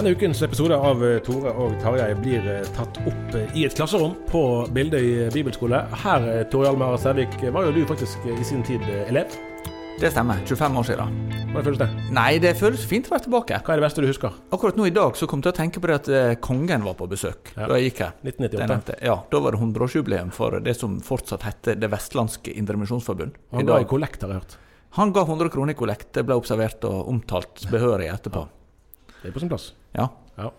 Denne ukens episode av eh, Tore og Tarjei blir eh, tatt opp eh, i et klasserom på Bildøy bibelskole. Her, Tore Hjalmar Sævik, var jo du faktisk i sin tid elev. Det stemmer. 25 år siden. Hvordan føles det? Nei, det føles fint å være tilbake. Hva er det beste du husker? Akkurat nå i dag så kom jeg til å tenke på det at kongen var på besøk Ja. da jeg gikk her. 1998. Det nevnte jeg. Ja, Da var det 100-årsjubileum for det som fortsatt heter Det vestlandske indremisjonsforbund. Han ga i kollekt, har jeg hørt. Han ga 100 kroner i kollekt. Det ble observert og omtalt behørig etterpå. Det er på sin plass. Ja. Ja.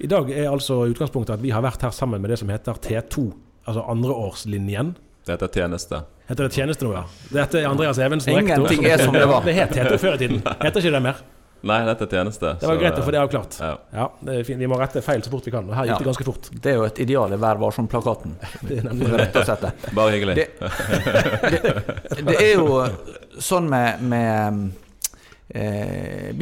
I dag er altså utgangspunktet at vi har vært her sammen med det som heter T2, altså andreårslinjen. Det heter tjeneste. Heter det tjeneste nå, ja? Dette er Andreas Evensen, Ingenting er som det var. Det het T2 før i tiden. Heter ikke det mer? Nei, dette er tjeneste. Det var så, greit å få det avklart. Ja. Ja, det er fint. Vi må rette feil så fort vi kan. Og her gikk Ja. det ganske fort. Det er jo et ideal i Vær varsom-plakaten. Det er nemlig det. Rett og slett. Bare hyggelig. Det, det, det er jo sånn med, med eh,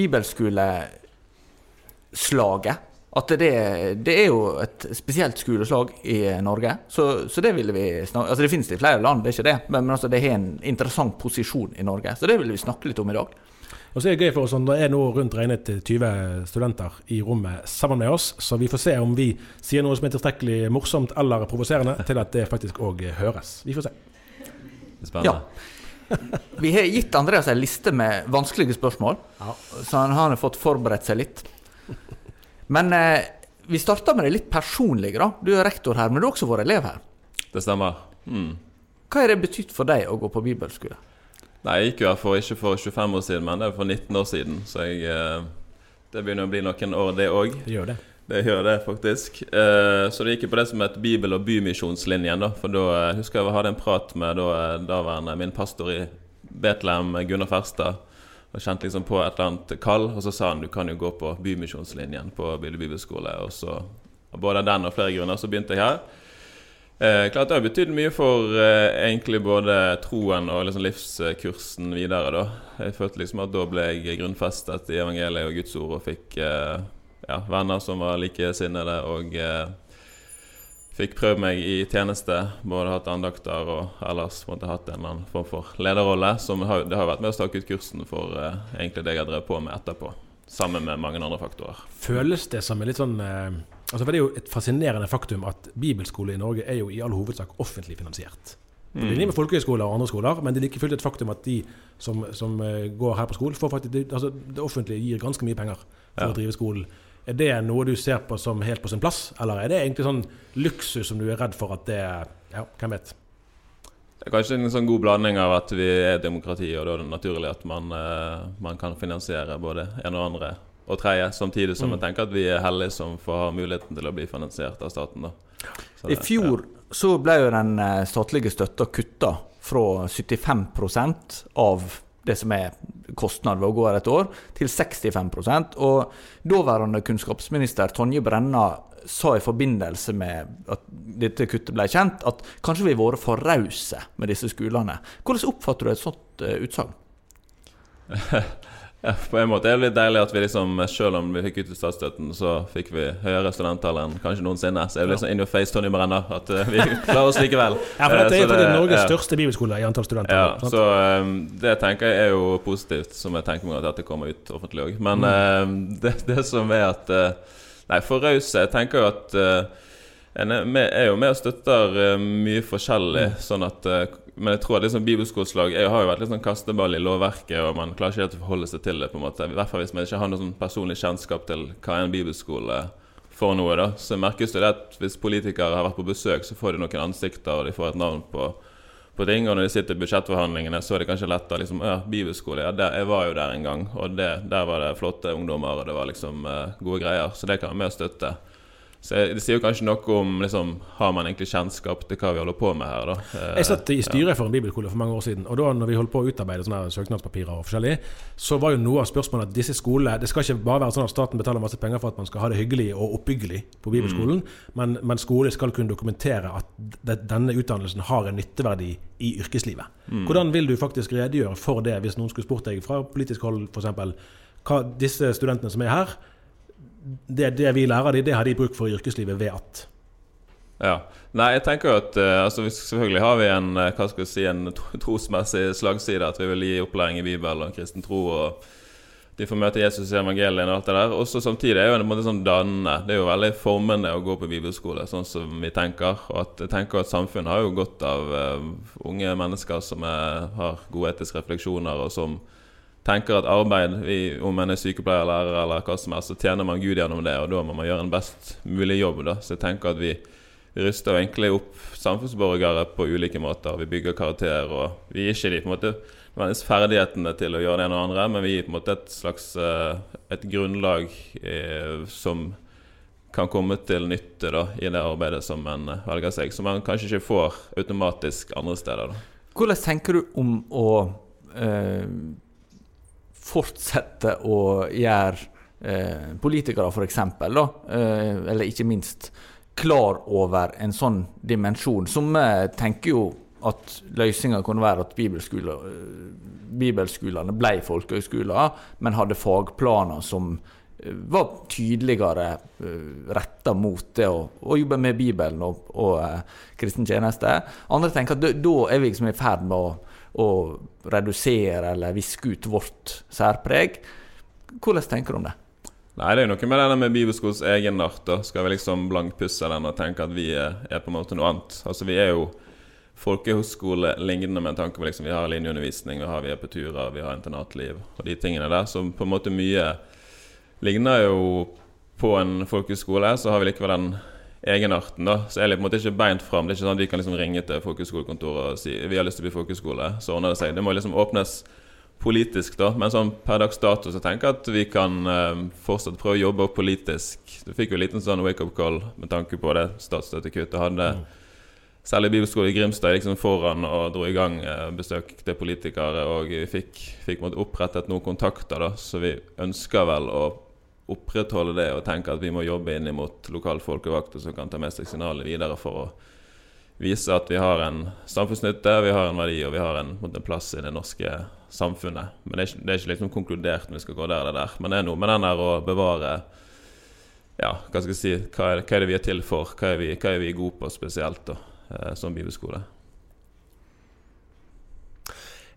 bibelskoleslaget at det, det er jo et spesielt skoleslag i Norge. Så, så det ville vi snakke Altså det finnes det i flere land, det er ikke det, men, men altså det har en interessant posisjon i Norge. Så det vil vi snakke litt om i dag. Og så er det gøy for oss, Det er nå rundt regnet 20 studenter i rommet sammen med oss, så vi får se om vi sier noe som er tilstrekkelig morsomt eller provoserende til at det faktisk òg høres. Vi får se. Spennende. Vi har gitt Andreas en liste med vanskelige spørsmål, Ja. så han har fått forberedt seg litt. Men eh, vi starter med det litt personlige. da. Du er rektor her, men du har også vært elev her. Det stemmer. Mm. Hva har det betydd for deg å gå på bibelskole? Nei, jeg gikk jo her for ikke for 25 år siden, men det er for 19 år siden. Så jeg eh, Det begynner å bli noen år, det òg. Det gjør det. Det gjør det, faktisk. Eh, så det gikk jo på det som het Bibel- og bymisjonslinjen. da For da eh, husker jeg jeg hadde en prat med da, eh, daværende min pastor i Betlehem, Gunnar Ferstad. Og kjente liksom på et eller annet kall, og så sa han du kan jo gå på bymisjonslinjen på Bille bibelskole. Og så både den og flere grunner så begynte jeg her. Eh, klart Det har betydd mye for eh, egentlig både troen og liksom livskursen videre. da Jeg følte liksom at da ble jeg grunnfestet i evangeliet og Guds ord og fikk eh, ja, venner som var likesinnede, og eh, fikk prøvd meg i tjeneste. Både hatt andakter og ellers måtte hatt en eller annen form for lederrolle. Som har, det har vært med å stake ut kursen for eh, egentlig det jeg har drevet på med etterpå. Sammen med mange andre faktorer. Føles det som en litt sånn eh, altså for Det er jo et fascinerende faktum at bibelskole i Norge er jo i all hovedsak offentlig finansiert. På linje med folkehøyskoler og andre skoler, men det er like fullt et faktum at de som, som eh, går her på skolen, får faktisk, det, altså det offentlige gir ganske mye penger for Ja. å drive skolen. Er det noe du ser på som helt på sin plass, eller er det egentlig sånn luksus som du er redd for at det Ja, hvem vet? Det er kanskje en sånn god blanding av at vi er et demokrati, og da er det naturlig at man, eh, man kan finansiere både en og andre og tredje, samtidig som jeg tenker at vi er heldige som får ha muligheten til å bli finansiert av staten. da. Så I det- fjor så ble jo den eh, statlige støtta kutta fra 75% av det som er kostnad ved å gå her et år, til 65% Og daværende kunnskapsminister Tonje Brenna sa i forbindelse med at dette kuttet ble kjent, at kanskje vi har vært for rause med disse skolene. Hvordan oppfatter du et sånt uh, utsagn? Ja, på en måte er det litt deilig at vi liksom, selv om vi fikk ut statsstøtten, så fikk vi høyere studenttall enn kanskje noensinne. Så er det liksom in your face Tonje Brenna at eh, vi klarer oss likevel. Ja, for Dette er Eh, jo så det- Norges ja. største bibelskole i antall studenter. Ja, sant? så um, det tenker jeg er jo positivt, som jeg tenker meg at dette kommer ut offentlig òg. Men Mm. uh, det, det som er at uh, Nei, for rause. Jeg tenker jo at uh, en er, med, er, jo med og støtter uh, mye forskjellig. Mm. sånn at uh, Men jeg tror at liksom bibelskoleslag Jeg har jo vært litt sånn kasteball i lovverket, og man klarer ikke helt å forholde seg til det. på en måte I hvert fall hvis man ikke har noe sånn personlig kjennskap til hva en bibelskole for noe. da Så merkes det at hvis politikere har vært på besøk, så får de noen ansikter, og de får et navn på på ting. Og når de sitter i budsjettforhandlingene, så er det kanskje lettere liksom, ja, Bibelskole, ja, der, jeg var jo der en gang. Og det, der var det flotte ungdommer, og det var liksom uh, gode greier. Så det kan vi støtte. Så Det sier jo kanskje noe om liksom, Har man egentlig kjennskap til hva vi holder på med her? da? Jeg satt i styret for en bibelskole for mange år siden. Og da når vi holdt på å utarbeide sånne søknadspapirer, og forskjellig, så var jo noe av spørsmålet at disse skolene Det skal ikke bare være sånn at staten betaler masse penger for at man skal ha det hyggelig og oppbyggelig på bibelskolen, mm. men, men skole skal kunne dokumentere at denne utdannelsen har en nytteverdi i yrkeslivet. Mm. Hvordan vil du faktisk redegjøre for det, hvis noen skulle spurt deg fra politisk hold f.eks. hva disse studentene som er her det, det, vi lærer dem, det har de bruk for i yrkeslivet ved at ja. Nei, jeg tenker jo at uh, altså, Selvfølgelig har vi en uh, hva skal vi si, en trosmessig slagside. At vi vil gi opplæring i Bibelen og kristen tro. og De får møte Jesus i evangeliet og alt det der. Også samtidig er jo en måte sånn dannende. Det er jo veldig formende å gå på bibelskole, sånn som vi tenker. Og at jeg tenker at samfunnet har jo godt av uh, unge mennesker som er, har gode etiske refleksjoner, og som tenker at arbeid, om en er sykepleier, lærer eller hva som helst, så tjener man Gud gjennom det, og da må man gjøre en best mulig jobb. da. Så jeg tenker at vi, ruster egentlig opp samfunnsborgere på ulike måter. Vi bygger karakterer, og vi gir ikke de på en måte ferdighetene til å gjøre det ene og andre, men vi gir på en måte et slags eh, et grunnlag eh, som kan komme til nytte da, i det arbeidet som en eh, velger seg, som man kanskje ikke får automatisk andre steder. da. Hvordan tenker du om å eh fortsette å gjøre eh, politikere, f.eks., eh, eller ikke minst, klar over en sånn dimensjon. Som eh, tenker jo at løsninga kunne være at bibelskoler, eh, bibelskolene ble folkehøyskoler, men hadde fagplaner som eh, var tydeligere uh, retta mot det å, å, jobbe med Bibelen og, og kristen tjeneste. Andre tenker at da er vi liksom i ferd med å å redusere eller viske ut vårt særpreg. Hvordan tenker du om det? Nei, Det er jo noe med det med bibelskolens egenart. da. Skal vi liksom blankpusse den og tenke at vi er, på en måte noe annet? Altså Vi er jo folkehøyskole lignende med tanke på liksom vi har linjeundervisning, vi har vi er på turer, vi har internatliv og de tingene der. Så på en måte mye ligner jo på en folkehøyskole. Så har vi likevel den egenarten. da, Så er det på en måte ikke beint fram. Det er ikke sånn at vi kan liksom ringe til folkeskolekontoret og si vi har lyst til å bli folkeskole, Så ordner det seg. Det må liksom åpnes politisk, da. Men sånn per dags dato så tenker jeg at vi kan eh, fortsatt prøve å jobbe politisk. Du fikk jo en liten sånn wake-up call med tanke på det statsstøttekuttet hadde. Mm. Særlig Bibelskolen i Grimstad liksom foran og dro i gang uh, besøk til politikere. Og vi fikk, fikk opprettet noen kontakter, da, så vi ønsker vel å opprettholde det og tenke at vi må jobbe inn mot lokal folkevakter som kan ta med seg signalet videre for å vise at vi har en samfunnsnytte, vi har en verdi og vi har en, en plass i det norske samfunnet. Men det er ikke, det er ikke liksom konkludert når vi skal gå der eller der. Men det er noe med den der å bevare ja, hva skal jeg si, hva er, hva er det vi er til for? Hva er vi, hva er vi gode på spesielt da, eh, som bibelskole?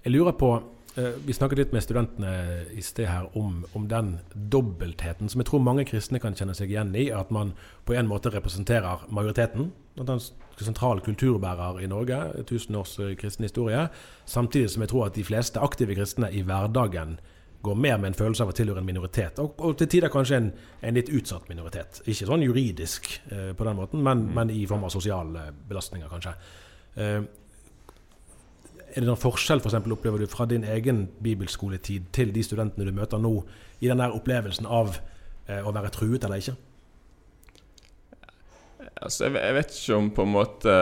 Jeg lurer på vi snakket litt med studentene i sted her om, om, den dobbeltheten som jeg tror mange kristne kan kjenne seg igjen i. At man på en måte representerer majoriteten. At en sentral kulturbærer i Norge, tusen års eh, kristen historie. Samtidig som jeg tror at de fleste aktive kristne i hverdagen går mer med en følelse av å tilhøre en minoritet. Og, og til tider kanskje en, en, litt utsatt minoritet. Ikke sånn juridisk eh, på den måten, men, mm. men, i form av sosiale belastninger, kanskje. Eh, er det noen forskjell for eksempel, opplever du fra din egen bibelskoletid til de studentene du møter nå, i den der opplevelsen av eh, å være truet eller ikke? Altså, jeg, jeg, vet ikke om på en måte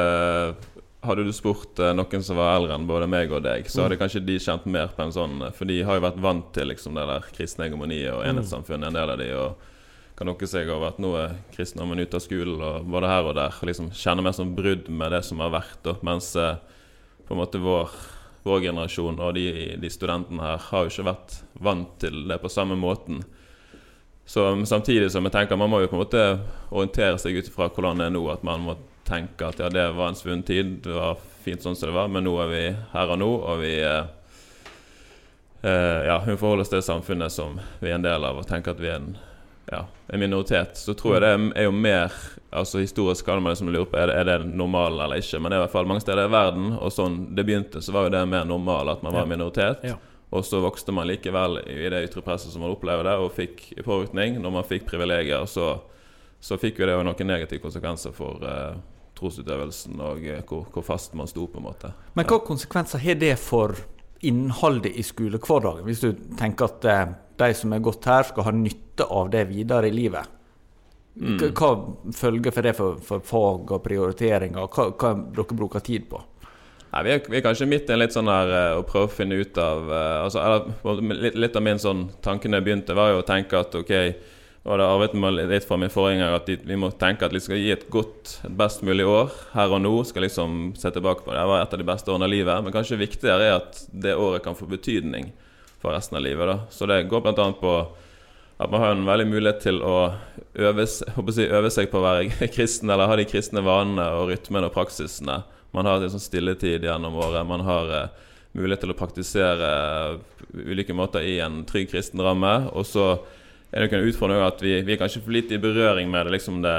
Hadde du spurt eh, noen som var eldre enn både meg og deg, så hadde mm. kanskje de kjent mer på en sånn For de har jo vært vant til liksom, det der kristne hegemoniet og mm. enhetssamfunnet, en del av de. og kan nokke seg over at nå er kristendommen ute av skolen, og både her og der. og liksom Kjenner mer som brudd med det som har vært. Da. Mens eh, på en måte vår, vår generasjon og de, de, studentene her har jo ikke vært vant til det på samme måten. Så Samtidig som jeg tenker man må jo på en måte orientere seg ut fra hvordan det er nå. At man må tenke at ja, det var en svunnen tid, det var fint sånn som det var, men nå er vi her og nå, og vi eh, eh ja, hun forholder oss til samfunnet som vi er en del av, og tenker at vi er en ja, en minoritet, så tror jeg det er jo mer Altså Historisk kan man liksom lure på er det, er det normalen eller ikke, men det er i hvert fall mange steder i verden. Og sånn det begynte, så var jo det mer normal at man var Ja. minoritet. Ja. Og så vokste man likevel i det ytre presset som man opplevde, og fikk påvirkning. Når man fikk privilegier, så, så fikk jo det jo noen negative konsekvenser for uh, trosutøvelsen og eh, hvor, hvor fast man sto, på en måte. Men hva konsekvenser har det for innholdet i skolehverdagen, hvis du tenker at eh, de som er gått her, skal ha nytte av det videre i livet? Hva, hva følger for det for, for fag og prioriteringer? Hva, hva dere bruker tid på? Nei, vi, er, vi er kanskje midt i en litt sånn her eh, å prøve å finne ut av eh, altså, eller, litt, av min sånn tanke da jeg begynte, var jo å tenke at ok og det arvet meg litt fra min forgjenger at vi må tenke at vi skal gi et godt, et best mulig år her og nå. Skal liksom se tilbake på det. Det var et av de beste årene av livet. Men kanskje viktigere er at det året kan få betydning for resten av livet. da. Så det går bl.a. på at man har en veldig mulighet til å øve, si, øve seg på å være kristen, eller ha de kristne vanene og rytmene og praksisene. Man har en sånn stilletid gjennom året. Man har eh, mulighet til å praktisere ulike måter i en trygg kristen ramme. Og så er det jo en utfordring at vi, vi er kanskje for lite i berøring med det, liksom det,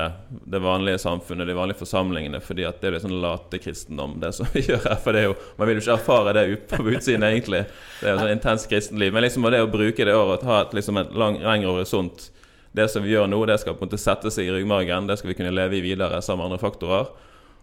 det vanlige samfunnet, de vanlige forsamlingene, fordi at det er litt sånn late kristendom, det som vi gjør her. For det er jo, man vil jo ikke erfare det på utsiden, egentlig. Det er jo sånn intens kristenliv. Men liksom det å bruke det året, ha et, liksom lang, lengre horisont Det som vi gjør nå, det skal på en måte sette seg i ryggmargen. Det skal vi kunne leve i videre sammen med andre faktorer.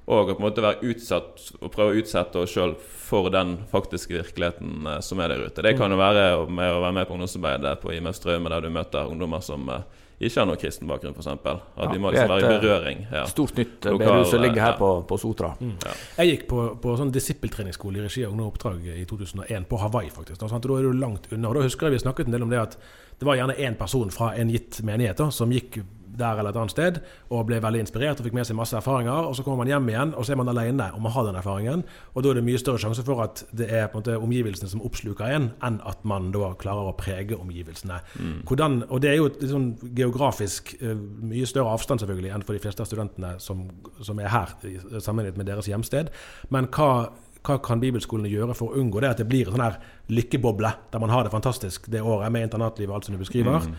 Og å på en måte være utsatt og prøve å utsette oss sjøl for den faktiske virkeligheten eh, som er der ute. Det kan jo være med å være med på ungdomsarbeidet på IMF Strømme, der du møter ungdommer som eh, ikke har noen kristen bakgrunn, f.eks. At Ja, de må liksom være i eh, berøring. Ja. Stort nytt bedehus som ligger ja. her på, på Sotra. Jeg gikk på, på sånn disippeltreningsskole i regi av Ungdom Oppdrag i 2001, på Hawaii faktisk. Da, da er du langt unna. Og da husker jeg vi snakket en del om det at det var gjerne én person fra en gitt menighet da, som gikk der eller et annet sted og ble veldig inspirert og fikk med seg masse erfaringer. Og så kommer man hjem igjen, og så er man alene og man har den erfaringen. Og da er det mye større sjanse for at det er på en måte omgivelsene som oppsluker en, enn at man da klarer å prege omgivelsene. Hvordan, og det er jo et sånn geografisk eh, mye større avstand selvfølgelig enn for de fleste av studentene som, som er her, i- sammenlignet med deres hjemsted. Men hva hva kan bibelskolene gjøre for å unngå det at det blir en sånn her lykkeboble, der man har det fantastisk det året med internatlivet og alt som du beskriver,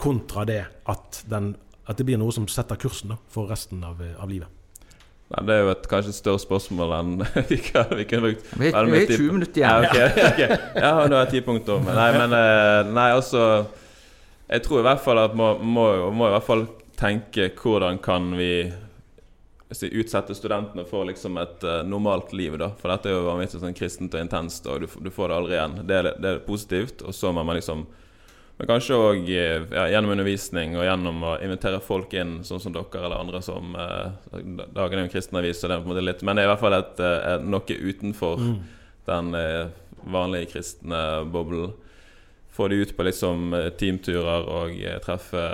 kontra det at, den, at det blir noe som setter kursen da, for resten av, av livet? Nei, det er jo et kanskje et større spørsmål enn vi, kan, vi kunne brukt Vi tid 20 minutter igjen. Ja, okay, okay. ja nå har jeg ti punkter om. Nei, men eh, Nei, altså Jeg tror i hvert fall at må, må, må i hvert fall tenke hvordan kan vi si, utsette studentene for liksom et uh, normalt liv, da. For dette er jo vanvittig sånn kristent og intenst, og du, du får det aldri igjen. Det er, det er positivt. Og så må man liksom men kanskje òg ja, gjennom undervisning og gjennom å invitere folk inn, sånn som dere eller andre som eh, Dagen er jo en kristen avis, så det er på en måte litt Men det er i hvert fall et, eh, et, noe utenfor den eh, vanlige kristne boblen. Få de ut på liksom eh, teamturer og eh, treffe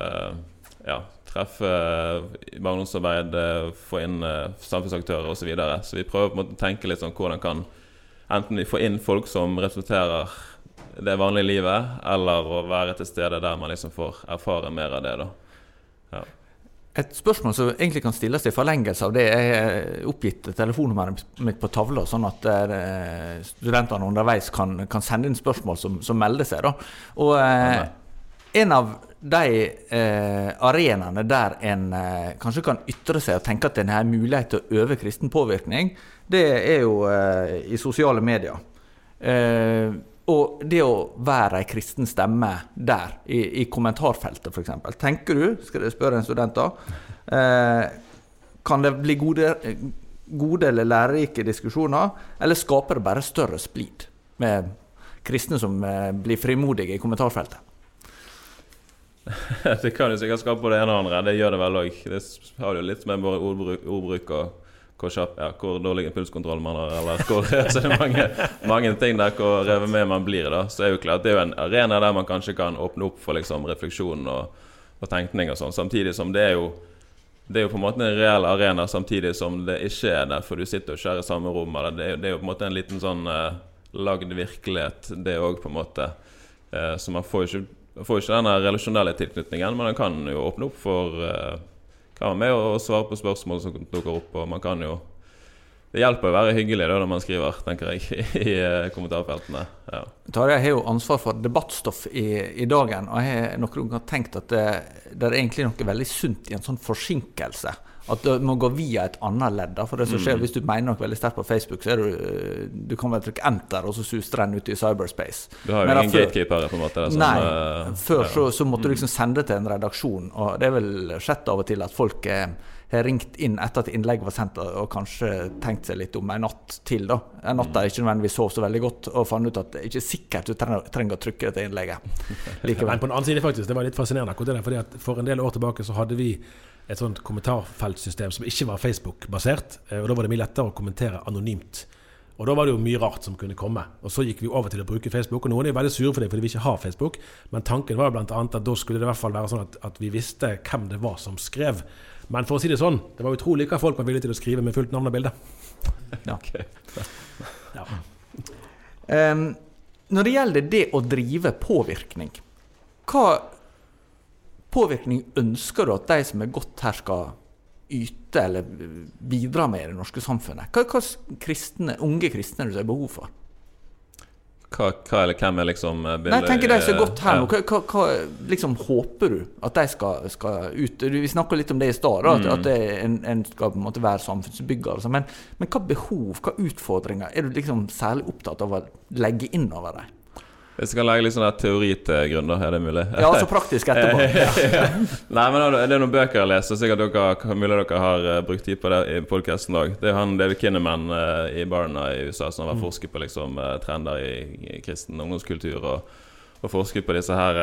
Ja, treffe eh, barndomsarbeid, eh, få inn eh, samfunnsaktører osv. Så, videre. så vi prøver på en måte å tenke litt sånn hvordan kan Enten vi får inn folk som representerer det vanlige livet, eller å være til stede der man liksom får erfare mer av det. da Et spørsmål som egentlig kan stilles i forlengelse av det, er oppgitt telefonnummeret mitt på tavla, sånn at eh, studentene underveis kan, kan sende inn spørsmål som, som melder seg. Da. Og eh, en av de eh, arenaene der en eh, kanskje kan ytre seg og tenke at en har mulighet til å øve kristen påvirkning, det er jo eh, i sosiale medier. Eh, og det å være ei kristen stemme der, i, i kommentarfeltet f.eks. Tenker du, skal jeg spørre en student da, eh, kan det bli gode, gode eller lærerike diskusjoner, eller skaper det bare større splid med kristne som eh, blir frimodige i kommentarfeltet? det kan jo sikkert skape det ene og andre. Det gjør det vel òg. Det har jo litt med vår ordbruk, ordbruk og hvor, kjapp, ja, hvor dårlig impulskontroll man har, eller hvor så det er mange, mange ting der hvor revet med man blir. da Så er jo klart det er jo en arena der man kanskje kan åpne opp for liksom refleksjon og, og tenkning og sånn. Samtidig som det er jo det er jo på en måte en reell arena, samtidig som det ikke er det, for du sitter ikke her i samme rom. Eller det, er, det er jo på en måte en liten sånn eh, lagd virkelighet, det òg, på en måte. Eh, så man får ikke, ikke denne relasjonelle tilknytningen, men man kan jo åpne opp for eh, Være med og svare på spørsmål som dukker opp, og man kan jo det hjelper å være hyggelig da når man skriver, tenker jeg, i eh, kommentarfeltene. Ja. Tarjei har jo ansvar for debattstoff i, i dagen, og jeg har noen ganger tenkt at det, det er egentlig noe veldig sunt i en sånn forsinkelse. At det må gå via et annet ledd. da, For det som skjer Mm. Hvis du mener noe veldig sterkt på Facebook, så er du, eh, du kan vel trykke enter, og så suser den ut i cyberspace. Du har jo Men ingen før- gatekeepere, på en måte. Sånn, Nei, eh, før ja. så, så måtte du liksom sende til en redaksjon, og det er vel skjedd av og til at folk eh, har ringt inn etter at innlegget var sendt, og kanskje tenkt seg litt om en natt til. da. En natt der ikke nødvendigvis sov så veldig godt, og fant ut at det er ikke sikkert du trenger, trenger å trykke dette innlegget Men på den annen side faktisk, det var litt fascinerende akkurat det der, fordi at For en del år tilbake så hadde vi et sånt kommentarfeltsystem som ikke var Facebook-basert. eh, og Da var det mye lettere å kommentere anonymt. Og Da var det jo mye rart som kunne komme. Og Så gikk vi over til å bruke Facebook. og Noen er jo veldig sure for det fordi vi ikke har Facebook, men tanken var jo blant annet at da skulle det i hvert fall være sånn at, at vi visste hvem det var som skrev. Men for å si det sånn, det var utrolig hva folk var villige til å skrive med fullt navn og bilde. Ok. Ja. Um, når det gjelder det å drive påvirkning, hva påvirkning ønsker du at de som er godt her, skal yte eller bidra med i det norske samfunnet? Hva, hva kristne, unge kristne er det som er behov for? Hva, hva eller hvem er liksom eh, Nei, tenker de som er godt her nå, hva, hva, hva liksom håper du at de skal, skal ut? Vi snakka litt om det i stad, at, Mm. at det en, en skal på en måte være samfunnsbygger. Altså. Men, men hva behov, hva utfordringer er du liksom særlig opptatt av å legge inn over dem? Jeg kan legge litt sånn teori til grunn, da. Er det mulig? Ja, altså praktisk etterpå. Ja. Nei, men det er noen bøker jeg leser, sikkert dere, mulig dere har eh, brukt tid på det i podkasten òg. Det er han David Kinnaman eh, i Barna i USA som har vært forsker på liksom, eh, trender i, kristen ungdomskultur, og, og forsket på disse her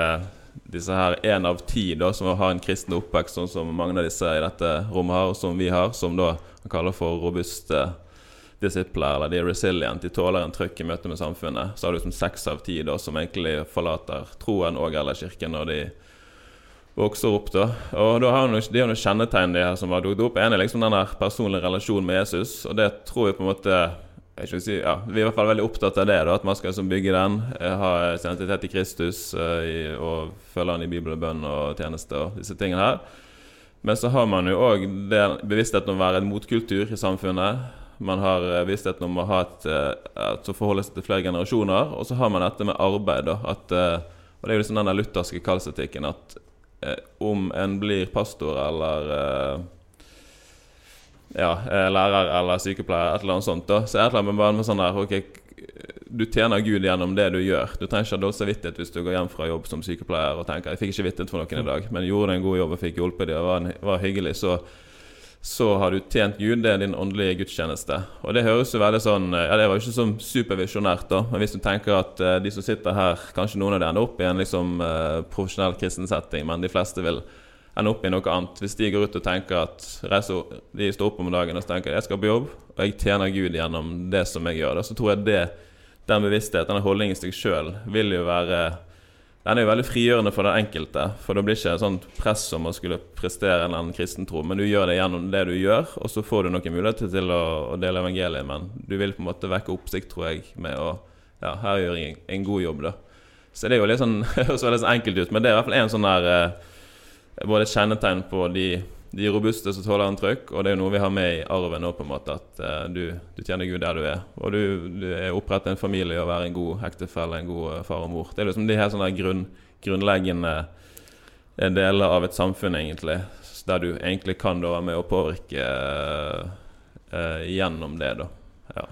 disse her én av ti da, som har en kristen oppvekst, sånn som mange av disse i dette rommet har, og som vi har, som da han kaller for robuste disipler, eller de er resilient, de tåler en trøkk i møte med samfunnet. Så har du liksom seks av ti da, som egentlig forlater troen og eller kirken når de vokser opp. da Og da har De har noen kjennetegn de her som har dukket opp. En er liksom den der personlige relasjonen med Jesus, og det tror jeg på en måte si, ja, Vi er i hvert fall veldig opptatt av det, da, at man skal liksom bygge den. eh, Ha identitet i Kristus eh, og følge han i Bibel og bønn og tjeneste og disse tingene her. Men så har man jo òg bevisstheten om å være en motkultur i samfunnet. Man har eh, bevisstheten om å ha et, et at forholde seg til flere generasjoner. Og så har man dette med arbeid. At, eh, og Det er jo liksom den lutherske kallsetikken at eh, om en blir pastor eller eh, ja, eh, lærer eller sykepleier, et eller annet sånt, da, så er det bare med sånn der Ok, du tjener Gud gjennom det du gjør. Du trenger ikke ha dårlig samvittighet hvis du går hjem fra jobb som sykepleier og tenker jeg fikk ikke vittighet for noen i dag, men gjorde du en god jobb og fikk hjulpet dem og var, var hyggelig, så så har du tjent Gud. Det er din åndelige gudstjeneste. Og det høres jo veldig sånn Ja, det var jo ikke sånn supervisjonært, da, men hvis du tenker at uh, de som sitter her, kanskje noen av dem ender opp i en liksom uh, profesjonell kristen setting, men de fleste vil ende opp i noe annet. Hvis de går ut og tenker at reiser, De står opp om dagen og så tenker jeg skal på jobb, og jeg tjener Gud gjennom det som jeg gjør, da, så tror jeg det den bevisstheten, denne holdningen i seg sjøl, vil jo være Den er jo veldig frigjørende for den enkelte. For det blir ikke sånn press om å skulle prestere en eller annen kristen tro, men du gjør det gjennom det du gjør, og så får du noen muligheter til å, å dele evangeliet, men du vil på en måte vekke oppsikt, tror jeg, med å Ja, her gjør jeg en, en god jobb, da. Så det er jo litt sånn høres veldig enkelt ut, men det er i hvert fall en sånn der eh, Både et kjennetegn på de, de robuste som tåler en trøkk, og det er jo noe vi har med i arven nå, på en måte, at uh, du, du tjener Gud der du er. Og du, du er opprettet en familie og være en god ektefelle, en god eh, far og mor. Det er liksom de her sånne grunn, grunnleggende eh, deler av et samfunn, egentlig, der du egentlig kan da være med å påvirke uh, gjennom det, da. Ja.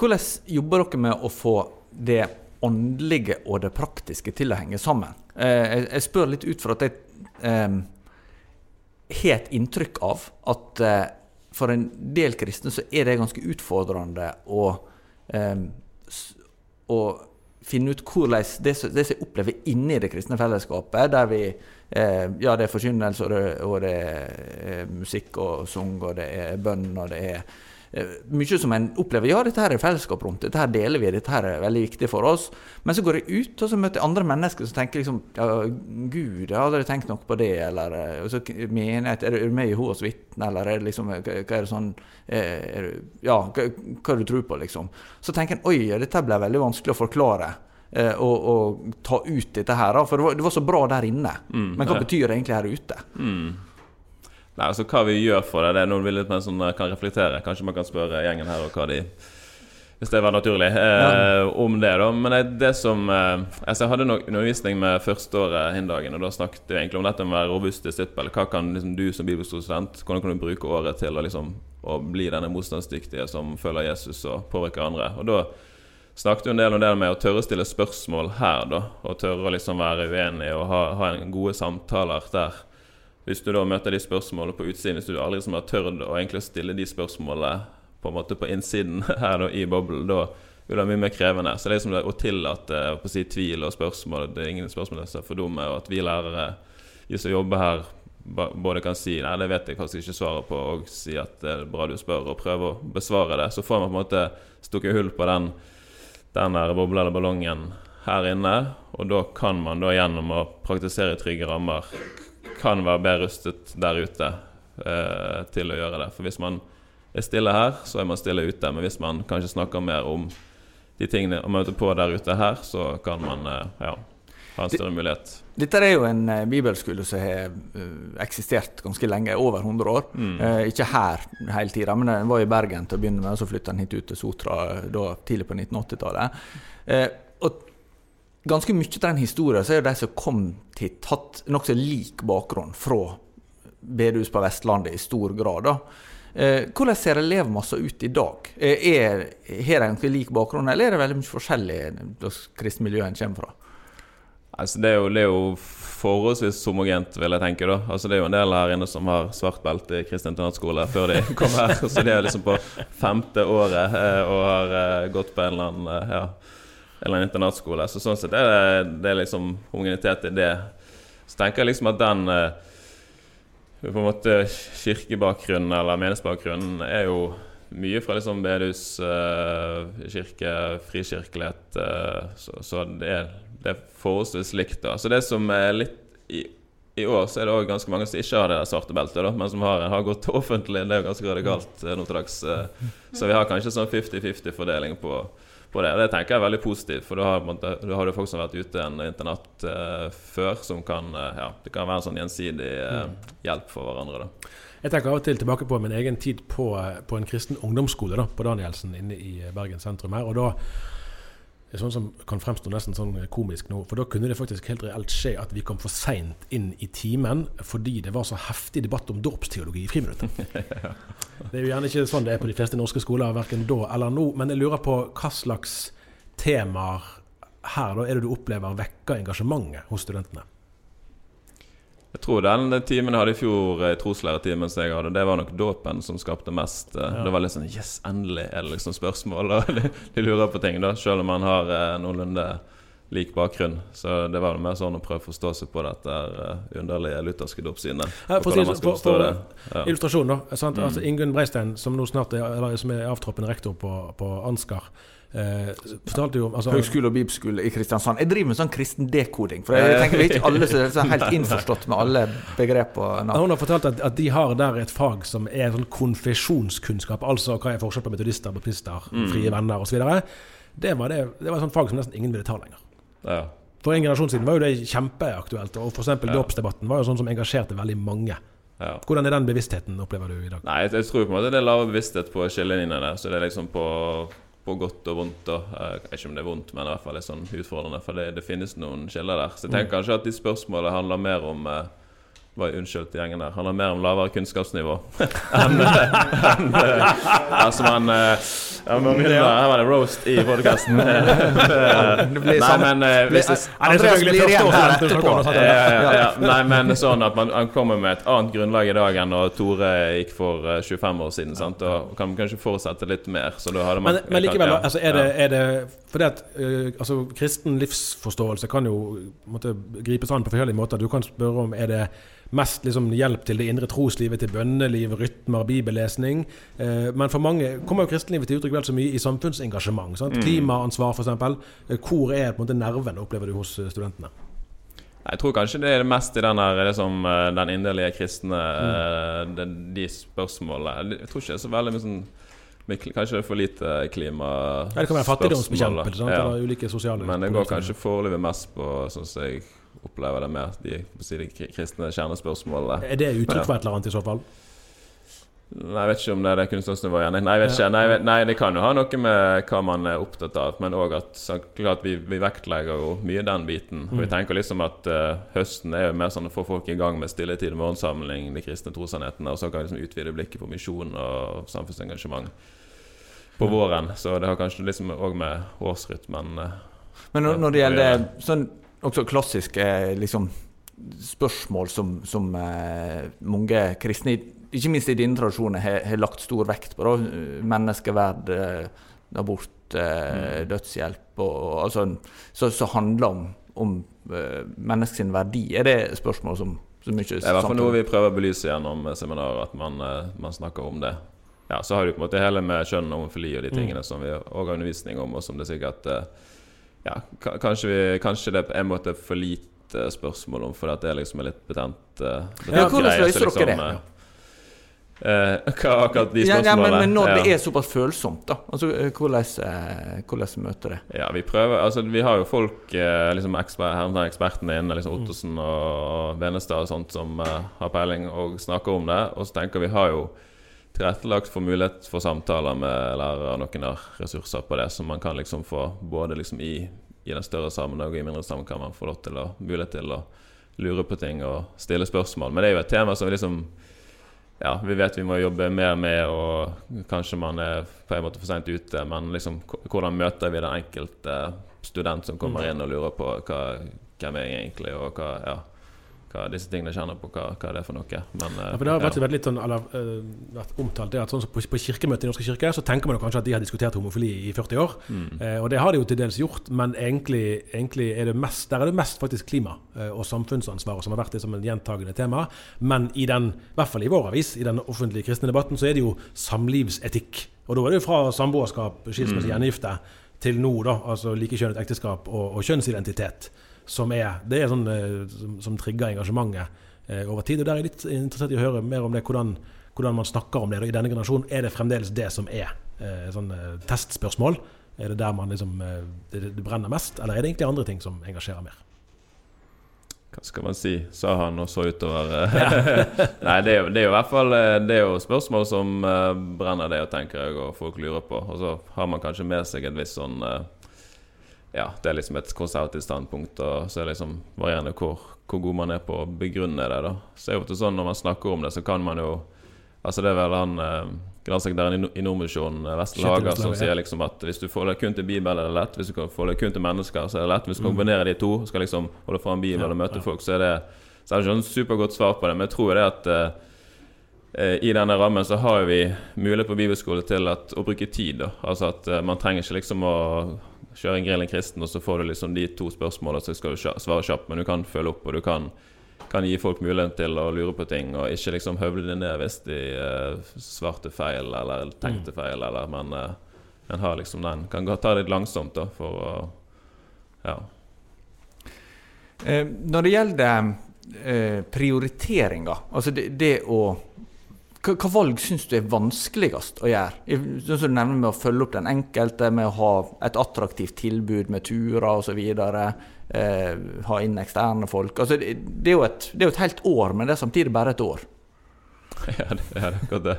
Hvordan jobber dere med å få det åndelige og det praktiske til å henge sammen? Jeg, spør litt ut fra at jeg har et inntrykk av at eh, for en del kristne så er det ganske utfordrende å, s- å finne ut hvordan det, det som jeg opplever inni det kristne fellesskapet, der vi eh, Ja, det er forkynnelse, og det, og det er eh, musikk og sang, og det er bønn, og det er mye som en opplever Ja, dette her er fellesskap rundt, dette her deler vi, dette her er veldig viktig for oss. Men så går jeg ut, og så møter jeg andre mennesker som tenker liksom Ja, Gud, jeg har aldri tenkt noe på det, eller eh, så menighet, er du med i Jehovas vitne, eller er det liksom Hva hva er det sånn eh, er Ja, hva, hva er det du tror på, liksom? Så tenker en oi, dette ble veldig vanskelig å forklare. eh, Og, og ta ut dette her, for det var, det var så bra der inne. Men hva ja. betyr det egentlig her ute? Mm. Nei, altså Hva vi gjør for det, det er noe vi litt mer sånn, eh, kan reflektere. Kanskje man kan spørre gjengen her og hva de Hvis det var naturlig. Eh, Om det, da. Men det, det som eh, altså, Jeg hadde nok undervisning med førsteåret hindagen, og da snakket vi egentlig om dette med å være robust disippel. Hva kan liksom, du som bibelstudent Hvordan kan du bruke året til å, liksom, å bli denne motstandsdyktige som følger Jesus og påvirker andre? Og da snakket vi en del om det med å tørre å stille spørsmål her, da. Og tørre å liksom være uenig og ha, ha en gode samtaler der. Hvis du da møter de spørsmålene på utsiden, hvis du aldri liksom har tørt å egentlig stille de spørsmålene på en måte på innsiden her da, i boblen, da vil det være mye mer krevende. Så det er liksom det å tillate å si, tvil og spørsmål Det er ingen spørsmål som er for dumme, og at vi lærere, vi som jobber her, både kan si Nei, det vet jeg kanskje ikke svaret på, og si at det er bra du spør, og prøve å besvare det. Så får man på en måte stukket hull på den, den der bobla eller ballongen her inne, og da kan man da gjennom å praktisere trygge rammer kan være bedre rustet der ute eh, til å gjøre det. For hvis man er stille her, så er man stille ute. Men hvis man kanskje snakker mer om de tingene og møter på der ute her, så kan man eh, ja, ha en større mulighet. Dette er jo en eh, bibelskole som har eh, eksistert ganske lenge, over 100 år. Eh, ikke her hele tida, men den var i Bergen til å begynne med, og så flytta den hit ut til Sotra eh, da, tidlig på 1980-tallet. Eh, ganske mye av den historien så er jo de som kom hit, hatt nokså lik bakgrunn fra bedehus på Vestlandet i stor grad. da. Eh, hvordan ser elevmassa ut i dag? Eh, har de egentlig lik bakgrunn, eller er det veldig mye forskjellig det kristne miljøet en kommer fra? Altså, det, er jo, det er jo forholdsvis homogent, vil jeg tenke. Altså Det er jo en del her inne som har svart belte i kristen internatskole før de kom her. Så de er liksom på femte året eh, og har eh, gått på en eller annen eh, ja, eller en internatskole. Så sånn sett er det, det er liksom homogenitet i det. Så tenker jeg liksom at den eh, på en måte kirkebakgrunnen eller menighetsbakgrunnen er jo mye fra liksom bedehus, eh, kirke, frikirkelighet. eh, så, så det er, det er forholdsvis likt. da Så det som er litt i, i år så er det også ganske mange som ikke har det der svarte beltet, da, men som har, har gått offentlig. Det er jo ganske radikalt nå til dags. Så vi har kanskje sånn 50-50-fordeling på, på det. Og det tenker jeg er veldig positivt, for da har, du folk som har vært ute en internatt eh, før, som kan eh, Ja, det kan være en sånn gjensidig eh, hjelp for hverandre, da. Jeg tenker av og til tilbake på min egen tid på, på en kristen ungdomsskole da, på Danielsen inne i Bergen sentrum her. og da det er sånn som kan fremstå nesten sånn komisk nå, for da kunne det faktisk helt reelt skje at vi kom for seint inn i timen fordi det var så heftig debatt om dåpsteologi i friminuttet. Det er jo gjerne ikke sånn det er på de fleste norske skoler, verken da eller nå, men jeg lurer på hva slags temaer her da er det du opplever vekker engasjementet hos studentene? Jeg tror den timen jeg hadde i fjor, eh, troslærertimen som jeg hadde, det var nok dåpen som skapte mest. Ja. Det var litt sånn Yes, endelig er det liksom spørsmål, og de, de lurer på ting, da. Selv om man har eh, noenlunde lik bakgrunn. Så det var mer sånn å prøve å forstå seg på dette eh, underlige lutherske dåpssynet. Ja, for for- for- Ja. Illustrasjon, da. Sant? Mm. Altså, Ingunn Breistein, som nå snart er, eller, som er avtroppende rektor på, på Ansgar, eh, fortalte jo om altså, Høgskole og bibelskole i Kristiansand. Jeg driver med sånn kristen dekoding. For jeg tenker vi ikke alle som er helt innforstått med alle begrep og navn. Hun har fortalt at, at de har der et fag som er sånn konfesjonskunnskap. Altså hva er forskjell på metodister, baptister, frie venner osv. Det, var det, det var et sånt fag som nesten ingen ville ta lenger. Ja. For en generasjon siden var jo det kjempeaktuelt. Og f.eks. Ja. dåpsdebatten var jo sånn som engasjerte veldig mange. Ja. Hvordan er den bevisstheten, opplever du i dag? Nei, jeg, jeg tror på en måte det er lav bevissthet på skillelinjene. Så det er liksom på, på godt og vondt. Da. Eh, Jeg vet ikke om det er vondt, men i hvert fall litt sånn utfordrende. For det, det finnes noen skiller der. Så jeg tenker kanskje at de spørsmålene handler mer om eh, var Unnskyld til gjengen der. Han har mer om lavere kunnskapsnivå enn en, en, eh, begynner, Her var det roast i podkasten. Nei, men eh, hvis det Andreas blir igjen her etterpå. ja, ja, ja. Nei, men sånn at man, han kommer med et annet grunnlag i dag enn da Tore gikk for eh, 25 år siden. Sant? Og kan kanskje forutsette litt mer. Så da hadde man Men, men likevel, altså, er det, er det fordi at uh, altså, Kristen livsforståelse kan jo måtte, gripes an på forskjellige måter. Du kan spørre om er det mest liksom, hjelp til det indre troslivet, til bønneliv, rytmer, bibellesning. Eh, men for mange kommer jo kristenlivet til uttrykk vel så mye i samfunnsengasjement. Sant? Mm. Klimaansvar, f.eks. Eh, hvor er på en måte nerven, opplever du hos eh, studentene? Jeg tror kanskje det er det mest i den, her, liksom, den inderlige kristne Mm. de, de spørsmålene Jeg tror ikke det er så veldig mye, sånn, kanskje det er for lite klimaspørsmål. Ja, det kan være fattigdomsbekjempelse? Ja. eller ulike sosiale Men det går kanskje foreløpig mest på, sånn som jeg opplever det mer, de, si, de kristne kjernespørsmålene. Er det uttrykk for et eller annet i så fall? Nei, Jeg vet ikke om det er det kunstnernivået igjen. Nei, jeg vet ikke. Nei, vet- nei, det kan jo ha noe med hva man er opptatt av, men òg at så, klart vi, vi vektlegger jo mye den biten. Og vi Mm. tenker liksom at uh, høsten er jo mer sånn å få folk i gang med stilletid og morgensamling, de kristne trossannhetene, og så kan vi liksom utvide blikket på misjon og samfunnsengasjement på våren. Så det har kanskje liksom òg med årsrytmen uh, Men når, når det det gjelder sånn også klassiske liksom, spørsmål som, som eh, mange kristne, ikke minst i dine tradisjoner, har, har lagt stor vekt på, da, menneskeverd, eh, abort, eh, Mm. dødshjelp, og, og, altså, så, så handler om, om eh, menneskets verdi. Er det spørsmål som, som mye Det er i hvert fall noe vi prøver å belyse gjennom eh, seminarer, at man, eh, man snakker om det. Ja, Så har du på en måte hele med kjønn og homofili og de tingene som vi òg har undervisning om, og som det sikkert eh, Ja, kanskje, vi, kanskje det er en måte for lite spørsmål om, for det liksom er litt betent. eh, betent Ja, hvordan løser liksom, dere det? eh, akkurat de ja, ja, men, men når det Ja. er såpass følsomt, da? Altså, hvordan, eh, hvordan møter det? Ja, vi prøver Altså, vi har jo folk liksom eksper, ekspertene inne, liksom. Ottosen og Venestad og sånt, som har peiling og snakker om det. Og så tenker vi har jo tilrettelagt for mulighet for samtaler med lærere, og noen har ressurser på det, så man kan liksom få både liksom i, i den større sammenheng og i mindre sammenheng kan man få lov til å mulighet til å lure på ting og stille spørsmål. Men det er jo et tema som vi liksom ja, vi vet vi må jobbe mer med, og kanskje man er på en måte for seint ute. Men liksom, hvordan møter vi den enkelte student som kommer inn og lurer på hva, hvem er jeg egentlig, og hva, ja, hva disse tingene kjenner på, hva, hva det er for noe. Men, eh, Ja, for det har vært, ja. litt sånn, eller, uh, vært omtalt det at sånn på, på kirkemøtet i Norske kirke, så tenker man kanskje at de har diskutert homofili i 40 år. Mm. Uh, og det har de jo til dels gjort, men egentlig, egentlig er det mest, der er det mest faktisk klima uh, og samfunnsansvaret som har vært det som en gjentagende tema. Men i den, i hvert fall i vår avis, i den offentlige kristne debatten, så er det jo samlivsetikk. Og da er det jo fra samboerskap, skilsmisse, gjengifte, til nå, da, altså likekjønnet ekteskap og, og kjønnsidentitet. Som er, det er sånn eh, som, som trigger engasjementet eh, over tid. Og der er jeg litt interessert i å høre mer om det, hvordan, hvordan man snakker om det. Og I denne generasjonen er det fremdeles det som er eh, sånn testspørsmål. Er det der man liksom det, det brenner mest, eller er det egentlig andre ting som engasjerer mer? Hva skal man si, sa han og så utover. Nei, det er, det er jo i hvert fall Det er jo spørsmål som brenner det, tenker jeg, og folk lurer på. Og så har man kanskje med seg et visst sånn Ja, det er liksom et konservativt standpunkt, og så er det liksom varierende hvor, hvor god man er på å begrunne det. da Så er det jo ofte sånn når man snakker om det, så kan man jo Altså Det er vel han eh, generalsekretæren i No- i Nordmisjonen, eh, Vestre Haga, som sier liksom at hvis du får det kun til Bibelen, er det lett. Hvis du får det kun til mennesker, så er det lett. Hvis du Mm. kombinerer de to, skal liksom holde fram Bibelen og møte folk, så er det Så er det ikke noe supergodt svar på det, men jeg tror det at eh, eh, i denne rammen så har vi mulighet på bibelskole til at, å bruke tid. Da. Altså at eh, Man trenger ikke liksom å kjøre en grill en kristen, og så får du liksom de to spørsmålene, så skal du svare kjapt, men du kan følge opp, og du kan, kan gi folk muligheten til å lure på ting, og ikke liksom høvle det ned hvis de uh, svarte feil eller tenkte feil, eller Men uh, en har liksom den Kan godt ta det litt langsomt, da, for å Ja. Eh, når det gjelder eh, prioriteringer, altså det, det å hva, hva valg syns du er vanskeligst å gjøre? Sånn som du nevner med å følge opp den enkelte, med å ha et attraktivt tilbud med turer osv. Eh, ha inn eksterne folk. Altså det, det, er et, det er jo et helt år, men det er samtidig bare et år. ja, det ja, det er akkurat det.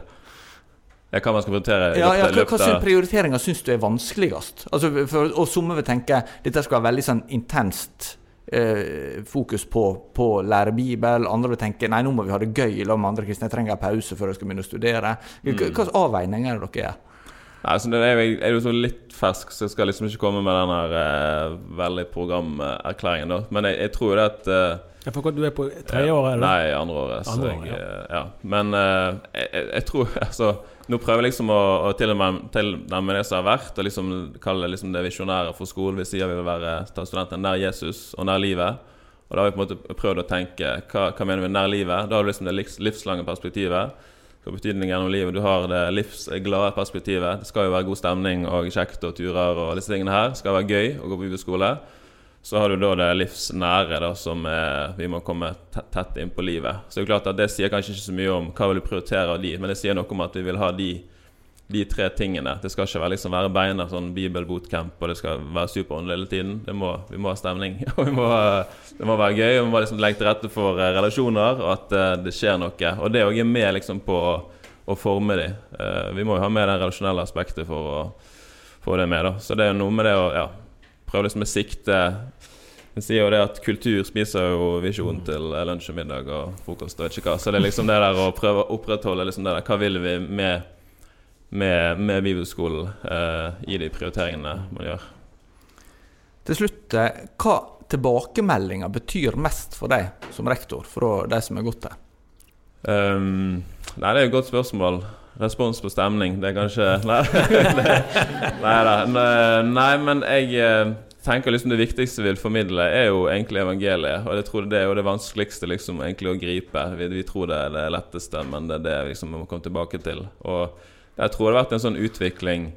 Ja, hva man skal prioritere Ja, ja, hva, hva løpet prioriteringer syns du er vanskeligst? Altså, for, og Somme vil tenke dette skal være veldig sånn intenst eh, fokus på, på å lære Bibel. Andre vil tenke nei, nå må vi ha det gøy sammen med andre kristne. Jeg trenger en pause før jeg skal begynne å studere. Hvilke Mm. avveininger er det dere gjør? Nei, altså, det er, jeg er jo så litt fersk, så jeg skal liksom ikke komme med den her eh, veldig programerklæringen. da Men jeg, jeg tror det at eh, Ja, for Du er på tredje året? er? Nei, andre året. Så Andre jeg, ja. eh, ja. Men eh, jeg, jeg, jeg tror altså Nå prøver jeg liksom å, å tilnærme det som har vært, og liksom kalle det liksom det visjonære for skolen. Vi sier vi vil være ta studenten nær Jesus og nær livet. Og da har vi på en måte prøvd å tenke hva, hva mener vi nær livet? Da har du liksom det livs, livslange perspektivet. Hva betydningen gjennom livet? Du har det livsglade perspektivet. Det skal jo være god stemning og kjekt og turer og disse tingene her. Det skal være gøy å gå på bibelskole. Så har du da det livsnære, da, som er, vi må komme tett, inn på livet. Så det er klart at det sier kanskje ikke så mye om hva vil du prioritere av de, men det sier noe om at vi vil ha de, de tre tingene. Det skal ikke være, liksom, være beina sånn bibelbootcamp, og det skal være superåndelig hele tiden. Må, vi må ha stemning, og vi må, det må være gøy. Vi må liksom legge til rette for uh, relasjoner, og at uh, det skjer noe. Og det òg er med liksom, på å, å forme de. Uh, vi må jo ha med det relasjonelle aspektet for å få det med. da. Så det er noe med det å ja, prøve liksom å sikte hun sier jo det at kultur spiser jo visjon til lunsj og middag og frokost og ikke hva. Så det er liksom det der å prøve å opprettholde liksom det der Hva vil vi med, med, med bibelskolen eh, i de prioriteringene man gjør? Til slutt, eh, hva tilbakemeldinger betyr mest for deg som rektor, fra de som er gått der? Um, nei, det er et godt spørsmål. Respons på stemning, det er kanskje Nei, nei da. Nei, men jeg eh, tenker liksom det viktigste vi vil formidle, er jo egentlig evangeliet. Og jeg tror det er jo det vanskeligste liksom egentlig å gripe. Vi, vi, tror det er det letteste, men det er det liksom vi må komme tilbake til. Og jeg tror det har vært en sånn utvikling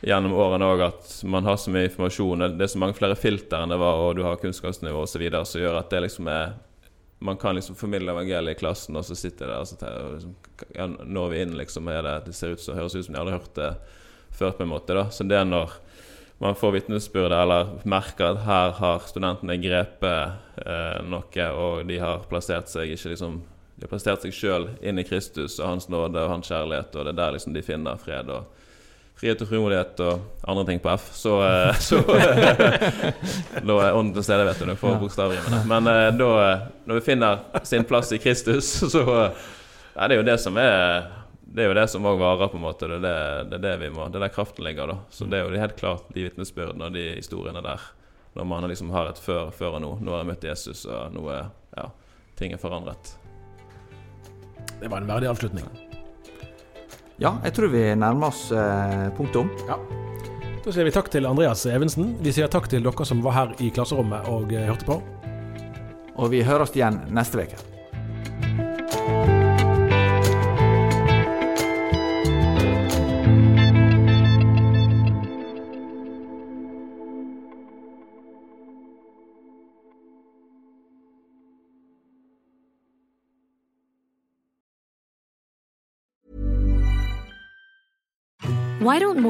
gjennom årene òg at man har så mye informasjon. Det er så mange flere filter enn det var, og du har kunnskapsnivå osv. som gjør at det liksom er man kan liksom formidle evangeliet i klassen, og så sitter det der og liksom, ja, Når vi inn, liksom, er det, det ser ut som, høres ut som de hadde hørt det før. på en måte da. Så det er når man får vitnesbyrde eller merker at her har studentene grepet eh, noe, og de har plassert seg ikke liksom de har plassert seg sjøl inn i Kristus og Hans nåde og Hans kjærlighet, og det er der liksom de finner fred og frihet og frimodighet og andre ting på F. Så, eh, så Da er ånden til stede, vet du. for bokstavrimene. Men eh, da, når vi finner sin plass i Kristus, så ja, det er jo det som er det er jo det som òg varer, på en måte. Det er, det, det er det, vi må, det er der kraften ligger. da. Så det er jo helt klart de vitnesbyrdene og de historiene der. Når man liksom har et før, før og nå. Nå har jeg møtt Jesus, og nå er ja, ting er forandret. Det var en verdig avslutning. Ja, jeg tror vi nærmer oss eh, punktum. Ja. Da sier vi takk til Andreas Evensen. Vi sier takk til dere som var her i klasserommet og eh, hørte på. Og vi høres igjen neste uke.